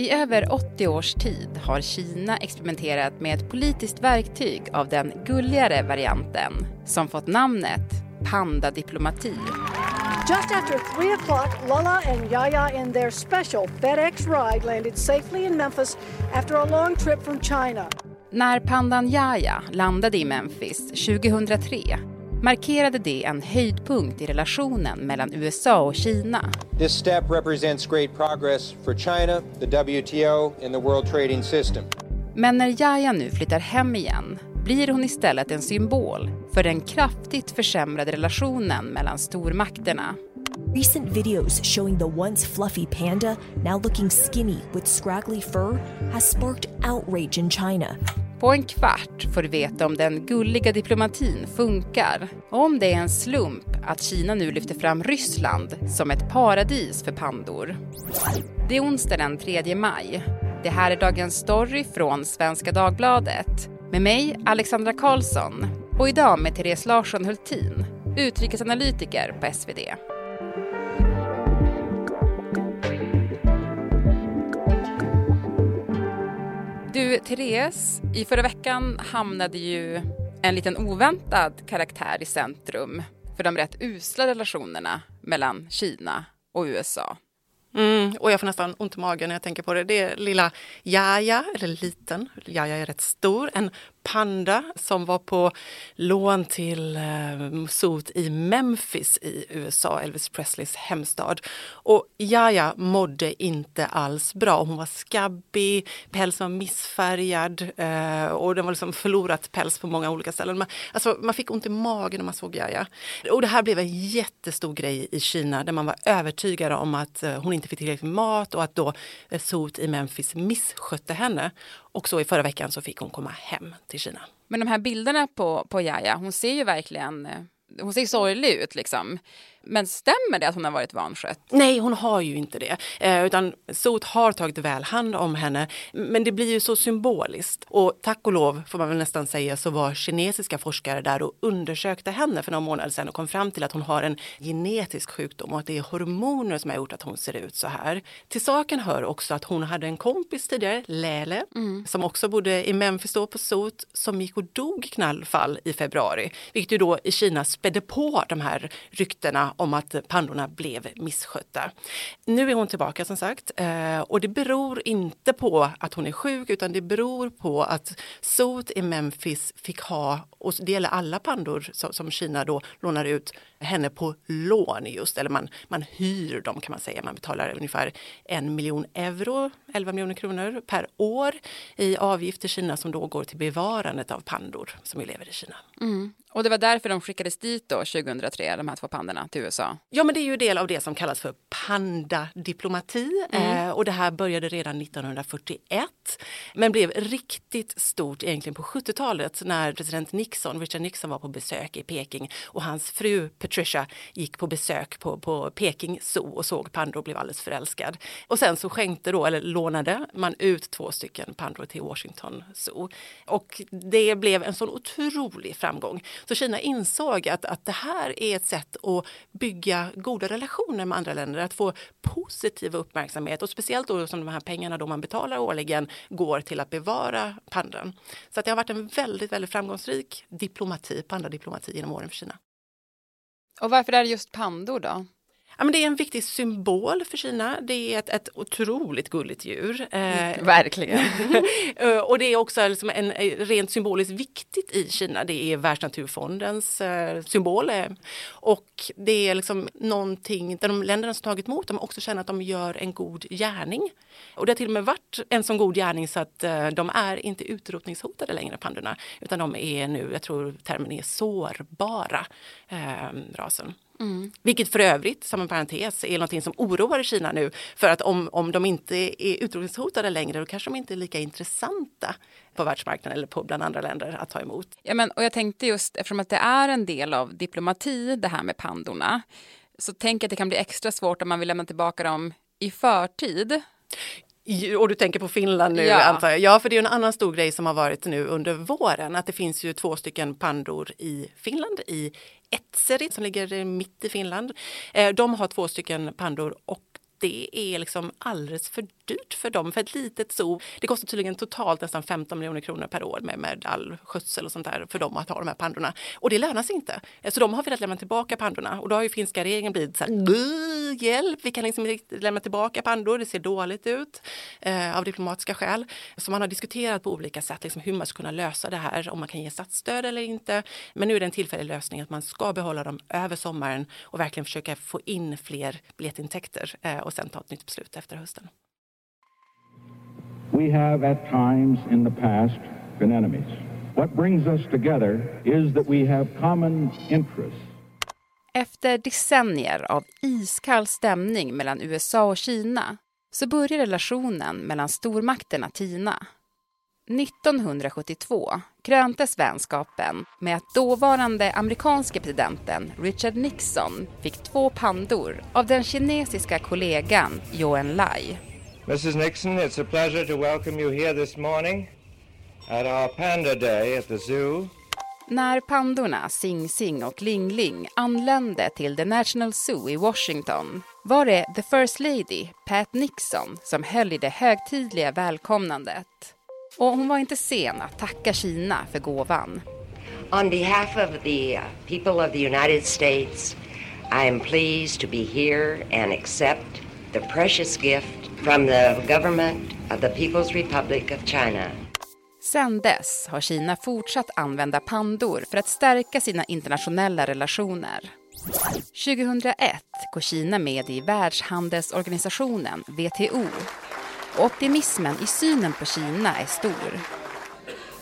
I över 80 års tid har Kina experimenterat med ett politiskt verktyg av den gulligare varianten som fått namnet pandadiplomati. Just after 3 o'clock, Lala and Yaya in their special FedEx ride landed safely in Memphis after a long trip from China. När pandan Yaya landade i Memphis 2003 markerade det en höjdpunkt i relationen mellan USA och Kina. This step represents great progress for China, the WTO and the World Trading System. Men när Yaya nu flyttar hem igen blir hon istället en symbol för den kraftigt försämrade relationen mellan stormakterna. Recent videos showing the once fluffy panda now looking skinny with scraggly fur has sparked outrage in China. På en kvart får du veta om den gulliga diplomatin funkar och om det är en slump att Kina nu lyfter fram Ryssland som ett paradis för pandor. Det är onsdag den 3 maj. Det här är dagens story från Svenska Dagbladet med mig, Alexandra Karlsson och idag med Therese Larsson Hultin, utrikesanalytiker på SvD. Du, Therese, i förra veckan hamnade ju en liten oväntad karaktär i centrum för de rätt usla relationerna mellan Kina och USA. Mm, och jag får nästan ont i magen när jag tänker på det. Det är lilla Jaja, eller liten, Jaja är rätt stor, en Panda som var på lån till eh, Sot i Memphis i USA, Elvis Presleys hemstad. Och Jaja mådde inte alls bra. Hon var skabbig, pälsen var missfärgad eh, och den var liksom förlorat päls på många olika ställen. Man, alltså, man fick ont i magen när man såg Jaja. Och det här blev en jättestor grej i Kina där man var övertygad om att eh, hon inte fick tillräckligt med mat och att då Sot i Memphis misskötte henne. Och så i förra veckan så fick hon komma hem till Kina. Men de här bilderna på, på Jaja, hon ser ju verkligen eh, hon ser sorglig ut liksom. Men stämmer det att hon har varit vanskött? Nej, hon har ju inte det. Eh, utan Sot har tagit väl hand om henne. Men det blir ju så symboliskt. Och tack och lov, får man väl nästan säga, så var kinesiska forskare där och undersökte henne för några månader sedan och kom fram till att hon har en genetisk sjukdom och att det är hormoner som har gjort att hon ser ut så här. Till saken hör också att hon hade en kompis tidigare, Lele, mm. som också bodde i Memphis då på Sot, som gick och dog knallfall i februari. Vilket ju då i Kina spädde på de här ryktena om att pandorna blev misskötta. Nu är hon tillbaka som sagt eh, och det beror inte på att hon är sjuk utan det beror på att Sot i Memphis fick ha, och det gäller alla pandor som Kina då lånar ut, henne på lån just, eller man, man hyr dem kan man säga. Man betalar ungefär en miljon euro, 11 miljoner kronor per år i avgift till Kina som då går till bevarandet av pandor som ju lever i Kina. Mm. Och det var därför de skickades dit då 2003, de här två pandorna till USA? Ja, men det är ju del av det som kallas för pandadiplomati mm. eh, och det här började redan 1941 men blev riktigt stort egentligen på 70-talet när president Nixon, Richard Nixon var på besök i Peking och hans fru Patricia gick på besök på, på Peking Zoo och såg pandor och blev alldeles förälskad. Och sen så skänkte då, eller lånade man ut två stycken pandor till Washington Zoo. Och det blev en sån otrolig framgång. Så Kina insåg att, att det här är ett sätt att bygga goda relationer med andra länder, att få positiv uppmärksamhet och speciellt då som de här pengarna då man betalar årligen går till att bevara pandan. Så att det har varit en väldigt, väldigt framgångsrik diplomati, pandadiplomati genom åren för Kina. Och varför är det just pandor då? Ja, men det är en viktig symbol för Kina. Det är ett, ett otroligt gulligt djur. Eh, Verkligen. Eh, och det är också liksom en, en, rent symboliskt viktigt i Kina. Det är Världsnaturfondens eh, symbol. Eh, och det är liksom någonting där de länderna som tagit emot dem också känner att de gör en god gärning. Och det har till och med varit en så god gärning så att eh, de är inte utrotningshotade längre, pandorna. Utan de är nu, jag tror termen är sårbara, eh, rasen. Mm. Vilket för övrigt, som en parentes, är någonting som oroar Kina nu. För att om, om de inte är utrotningshotade längre då kanske de inte är lika intressanta på världsmarknaden eller på bland andra länder att ta emot. Ja, men, och jag tänkte just eftersom att det är en del av diplomati det här med pandorna så tänker jag att det kan bli extra svårt om man vill lämna tillbaka dem i förtid. Och du tänker på Finland nu ja. antar jag. Ja, för det är en annan stor grej som har varit nu under våren. Att det finns ju två stycken pandor i Finland, i Etseri som ligger mitt i Finland. Eh, de har två stycken pandor och det är liksom alldeles för dyrt för dem. För ett litet zoo, det kostar tydligen totalt nästan 15 miljoner kronor per år med, med all skötsel och sånt där för dem att ha de här pandorna. Och det lönar sig inte. Så de har velat lämna tillbaka pandorna och då har ju finska regeringen blivit så här, hjälp, vi kan liksom inte lämna tillbaka pandor, det ser dåligt ut eh, av diplomatiska skäl. Så man har diskuterat på olika sätt liksom, hur man ska kunna lösa det här, om man kan ge statsstöd eller inte. Men nu är det en tillfällig lösning att man ska behålla dem över sommaren och verkligen försöka få in fler biljettintäkter eh, och sen ta ett nytt beslut efter hösten. We have at times in the past been enemies. What brings us together is that we have common interests. Efter decennier av iskall stämning mellan USA och Kina så börjar relationen mellan stormakterna tina. 1972 kröntes vänskapen med att dåvarande amerikanske presidenten Richard Nixon fick två pandor av den kinesiska kollegan Joen Lai. Mrs. Nixon, it's a pleasure to welcome you here this morning at our Panda Day at the zoo. När pandorna Sing Sing och Ling Ling anlände till The National Zoo i Washington var det The First Lady, Pat Nixon, som höll i det högtidliga välkomnandet. Och hon var inte sen att tacka Kina för gåvan. On behalf of the people of the United States, I am pleased to be here and accept the precious gift from the government of the People's Republic of China. Sen dess har Kina fortsatt använda pandor för att stärka sina internationella relationer. 2001 går Kina med i Världshandelsorganisationen, WTO. Och optimismen i synen på Kina är stor.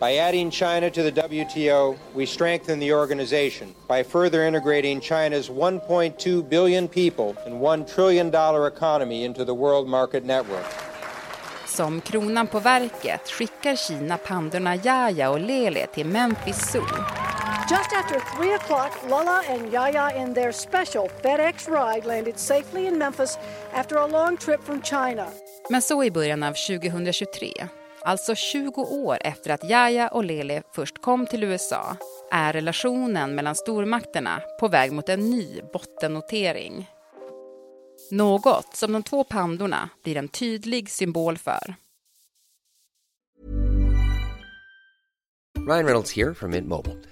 By adding China to the WTO, we strengthen the organization by further integrating China's 1.2 billion people and $1 trillion economy into the world market network. Som kronan på verket skickar Kina pandorna Yaya och Lele till Memphis Zoo. Just after 3 o'clock, Lala and Yaya in their special FedEx ride landed safely in Memphis after a long trip from China. Men så i början av 2023, alltså 20 år efter att Yaya och Lele först kom till USA, är relationen mellan stormakterna på väg mot en ny bottennotering. Något som de två pandorna blir en tydlig symbol för. Ryan Reynolds here from Mint Mobile.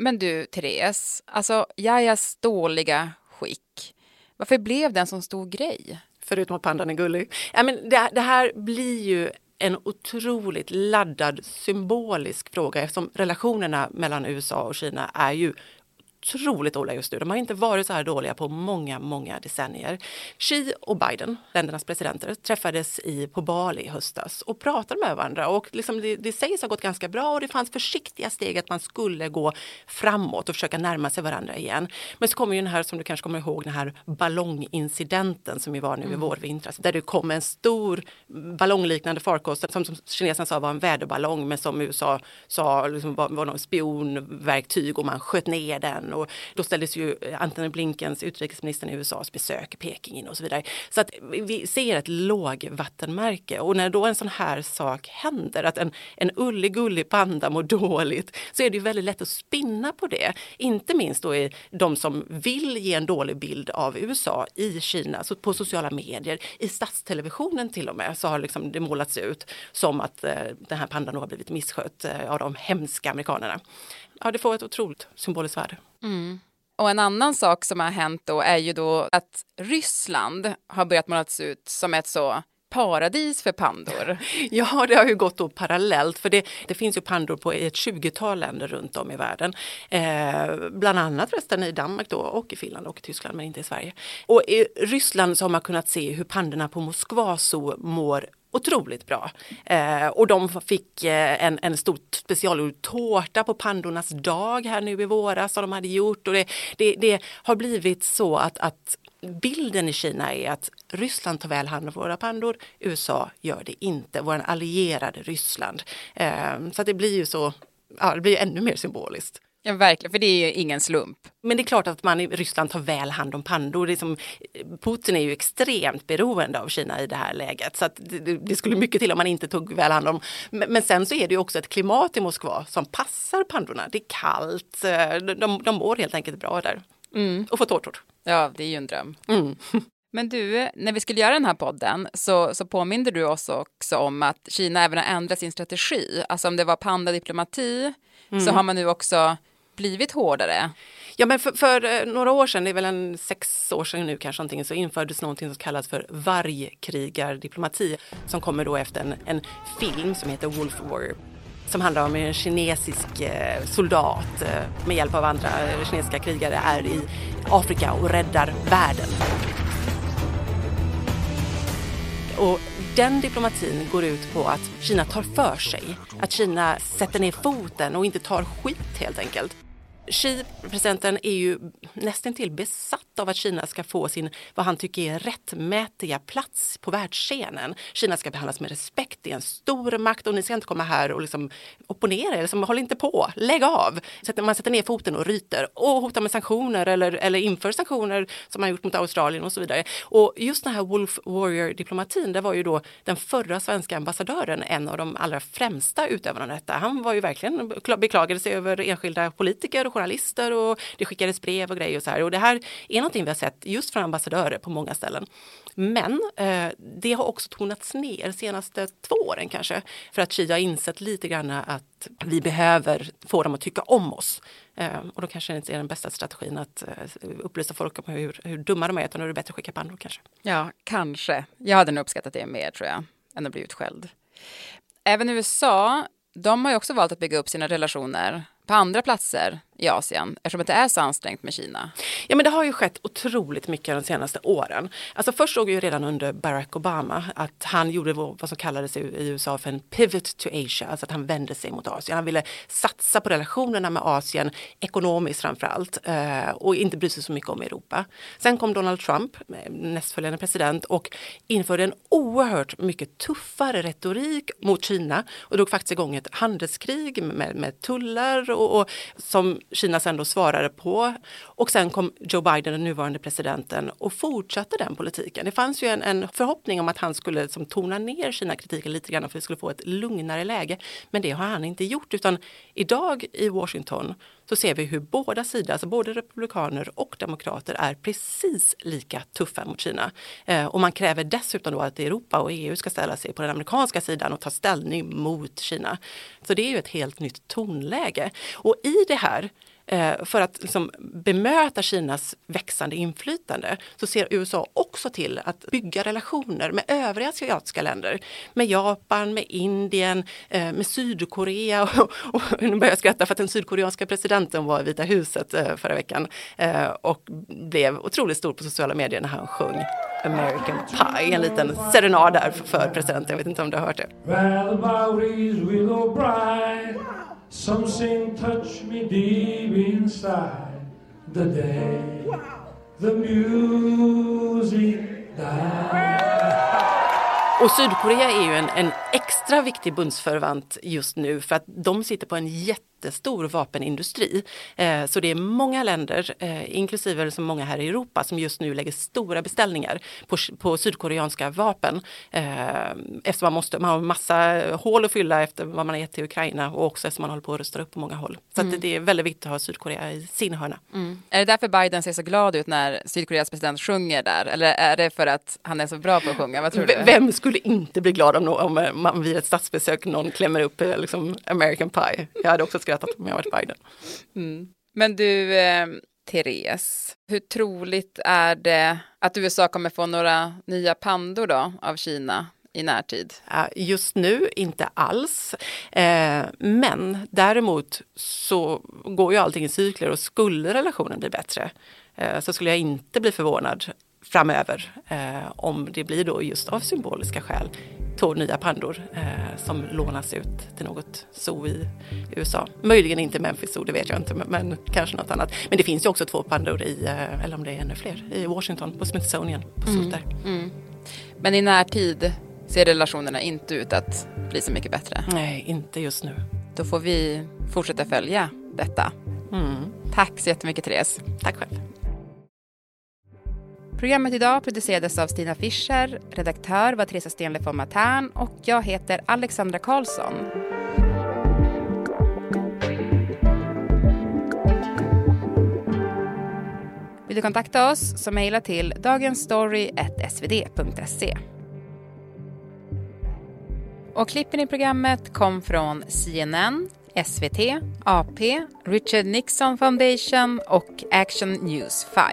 Men du, Therese, alltså Jajas dåliga skick, varför blev det en sån stor grej? Förutom att pandan är gullig. Ja, men det, det här blir ju en otroligt laddad symbolisk fråga eftersom relationerna mellan USA och Kina är ju otroligt dåliga just nu. De har inte varit så här dåliga på många, många decennier. Xi och Biden, ländernas presidenter, träffades i, på Bali i höstas och pratade med varandra. Och liksom det, det sägs ha gått ganska bra och det fanns försiktiga steg att man skulle gå framåt och försöka närma sig varandra igen. Men så kommer ju den här, som du kanske kommer ihåg, den här ballongincidenten som ju var nu mm. i vårvintras. Där det kom en stor ballongliknande farkost som, som kineserna sa var en väderballong men som USA sa liksom var, var någon spionverktyg och man sköt ner den och då ställdes ju eh, Antony Blinkens, utrikesministern i USAs besök i Peking in och så vidare. Så att vi ser ett lågvattenmärke och när då en sån här sak händer, att en, en ullig-gullig panda mår dåligt, så är det ju väldigt lätt att spinna på det. Inte minst då i de som vill ge en dålig bild av USA i Kina, så på sociala medier, i statstelevisionen till och med, så har liksom det målats ut som att eh, den här pandan har blivit misskött eh, av de hemska amerikanerna ja, det får ett otroligt symboliskt värde. Mm. Och en annan sak som har hänt då är ju då att Ryssland har börjat målas ut som ett så paradis för pandor. Ja, det har ju gått då parallellt för det, det finns ju pandor på ett 20-tal länder runt om i världen. Eh, bland annat förresten i Danmark då och i Finland och i Tyskland men inte i Sverige. Och i Ryssland så har man kunnat se hur pandorna på Moskva så mår otroligt bra. Eh, och de fick eh, en, en stor specialgjord tårta på pandornas dag här nu i våras som de hade gjort. Och det, det, det har blivit så att, att bilden i Kina är att Ryssland tar väl hand om våra pandor, USA gör det inte, vår allierade Ryssland. Eh, så det blir ju så, ja det blir ännu mer symboliskt. Ja, verkligen, för det är ju ingen slump. Men det är klart att man i Ryssland tar väl hand om pandor. Det är som, Putin är ju extremt beroende av Kina i det här läget. Så det, det, skulle mycket till om man inte tog väl hand om. Men, men, sen så är det ju också ett klimat i Moskva som passar pandorna. Det är kallt, eh, de, de mår helt enkelt bra där. Mm. Och får tårtor. Ja, det är ju en dröm. Mm. Men du, när vi skulle göra den här podden så, så påminde du oss också om att Kina även har ändrat sin strategi. Alltså om det var pandadiplomati mm. så har man nu också blivit hårdare. Ja men för, för, eh, några år sedan, det är väl en sex år sedan nu kanske någonting, så infördes någonting som kallas för vargkrigardiplomati som kommer då efter en, en film som heter Wolf Warrior som handlar om en kinesisk eh, soldat eh, med hjälp av andra kinesiska krigare är i Afrika och räddar världen. Och den diplomatin går ut på att Kina tar för sig, att Kina sätter ner foten och inte tar skit helt enkelt. Xi, presidenten, är ju nästan till besatt av att Kina ska få sin, vad han tycker är rättmätiga plats på världsscenen. Kina ska behandlas med respekt, det är en stor makt och ni ska inte komma här och liksom opponera er, liksom, håll inte på, lägg av. Så man sätter ner foten och ryter och hotar med sanktioner eller, eller inför sanktioner som man gjort mot Australien och så vidare. Och just den här Wolf Warrior-diplomatin, det var ju då den förra svenska ambassadören en av de allra främsta utövarna av detta. Han var ju verkligen beklagade sig över enskilda politiker och journalister och det skickades brev och grejer och så här. Och det här är någonting vi har sett just från ambassadörer på många ställen. Men eh, det har också tonats ner senaste två åren kanske för att Xi har insett lite grann att vi behöver få dem att tycka om oss. Eh, och då kanske det inte är den bästa strategin att eh, upplysa folk om hur, hur dumma de är utan då är det bättre att skicka pandor kanske. Ja, kanske. Jag hade nog uppskattat det mer tror jag än att bli utskälld. Även USA, de har ju också valt att bygga upp sina relationer på andra platser i Asien eftersom det är så ansträngt med Kina? Ja men det har ju skett otroligt mycket de senaste åren. Alltså först såg vi redan under Barack Obama att han gjorde vad som kallades i USA för en pivot to Asia, alltså att han vände sig mot Asien. Han ville satsa på relationerna med Asien ekonomiskt framför allt eh, och inte bry sig så mycket om Europa. Sen kom Donald Trump, eh, nästföljande president och införde en oerhört mycket tuffare retorik mot Kina och drog faktiskt igång ett handelskrig med, med tullar och, och som Kina sen då svarade på. Och sen kom Joe Biden, den nuvarande presidenten, och fortsatte den politiken. Det fanns ju en, en förhoppning om att han skulle liksom tona ner Kina-kritiken lite grann för att vi skulle få ett lugnare läge. Men det har han inte gjort utan idag i Washington så ser vi hur båda sidor, alltså både republikaner och demokrater är precis lika tuffa mot Kina. Eh, och man kräver dessutom då att Europa och EU ska ställa sig på den amerikanska sidan och ta ställning mot Kina. Så det är ju ett helt nytt tonläge. Och i det här Eh, för att liksom bemöta Kinas växande inflytande så ser USA också till att bygga relationer med övriga asiatiska länder. Med Japan, med Indien, eh, med Sydkorea. Och, och, nu börjar jag skratta för att den sydkoreanska presidenten var i Vita huset eh, förra veckan eh, och blev otroligt stor på sociala medier när han sjöng American Pie, en liten serenad där för presidenten. Jag vet inte om du har hört det. Something touched me deep inside the day the music died. Och Sydkorea är ju en, en extra viktig bundsförvant just nu för att de sitter på en jätte jättestor vapenindustri. Eh, så det är många länder, eh, inklusive som många här i Europa, som just nu lägger stora beställningar på, på sydkoreanska vapen. Eh, eftersom man, måste, man har massa hål att fylla efter vad man har gett till Ukraina och också eftersom man håller på att rusta upp på många håll. Så mm. det är väldigt viktigt att ha Sydkorea i sin hörna. Mm. Är det därför Biden ser så glad ut när Sydkoreas president sjunger där? Eller är det för att han är så bra på att sjunga? Vad tror du? Vem skulle inte bli glad om, om man vid ett statsbesök någon klämmer upp liksom, American Pie? Jag hade också skrattat om jag varit Biden. Mm. Men du, eh, Therese, hur troligt är det att USA kommer få några nya pandor då av Kina i närtid? Just nu inte alls. Eh, men däremot så går ju allting i cykler och skulle relationen bli bättre eh, så skulle jag inte bli förvånad framöver eh, om det blir då just av symboliska skäl två nya pandor eh, som lånas ut till något zoo i USA. Möjligen inte Memphis Zoo, det vet jag inte, men, men, kanske något annat. Men det finns ju också två pandor i, eh, eller om det är ännu fler, i Washington på Smithsonian på mm. Mm. Men i närtid ser relationerna inte ut att bli så mycket bättre? Nej, inte just nu. Då får vi fortsätta följa detta. Mm. Tack så jättemycket Therese. Tack själv. Programmet idag producerades av Stina Fischer, redaktör var Teresa Stenle von Matern och jag heter Alexandra Karlsson. Vill du kontakta oss så mejla till dagensstory.svd.se. Och klippen i programmet kom från CNN, SVT, AP, Richard Nixon Foundation och Action News 5.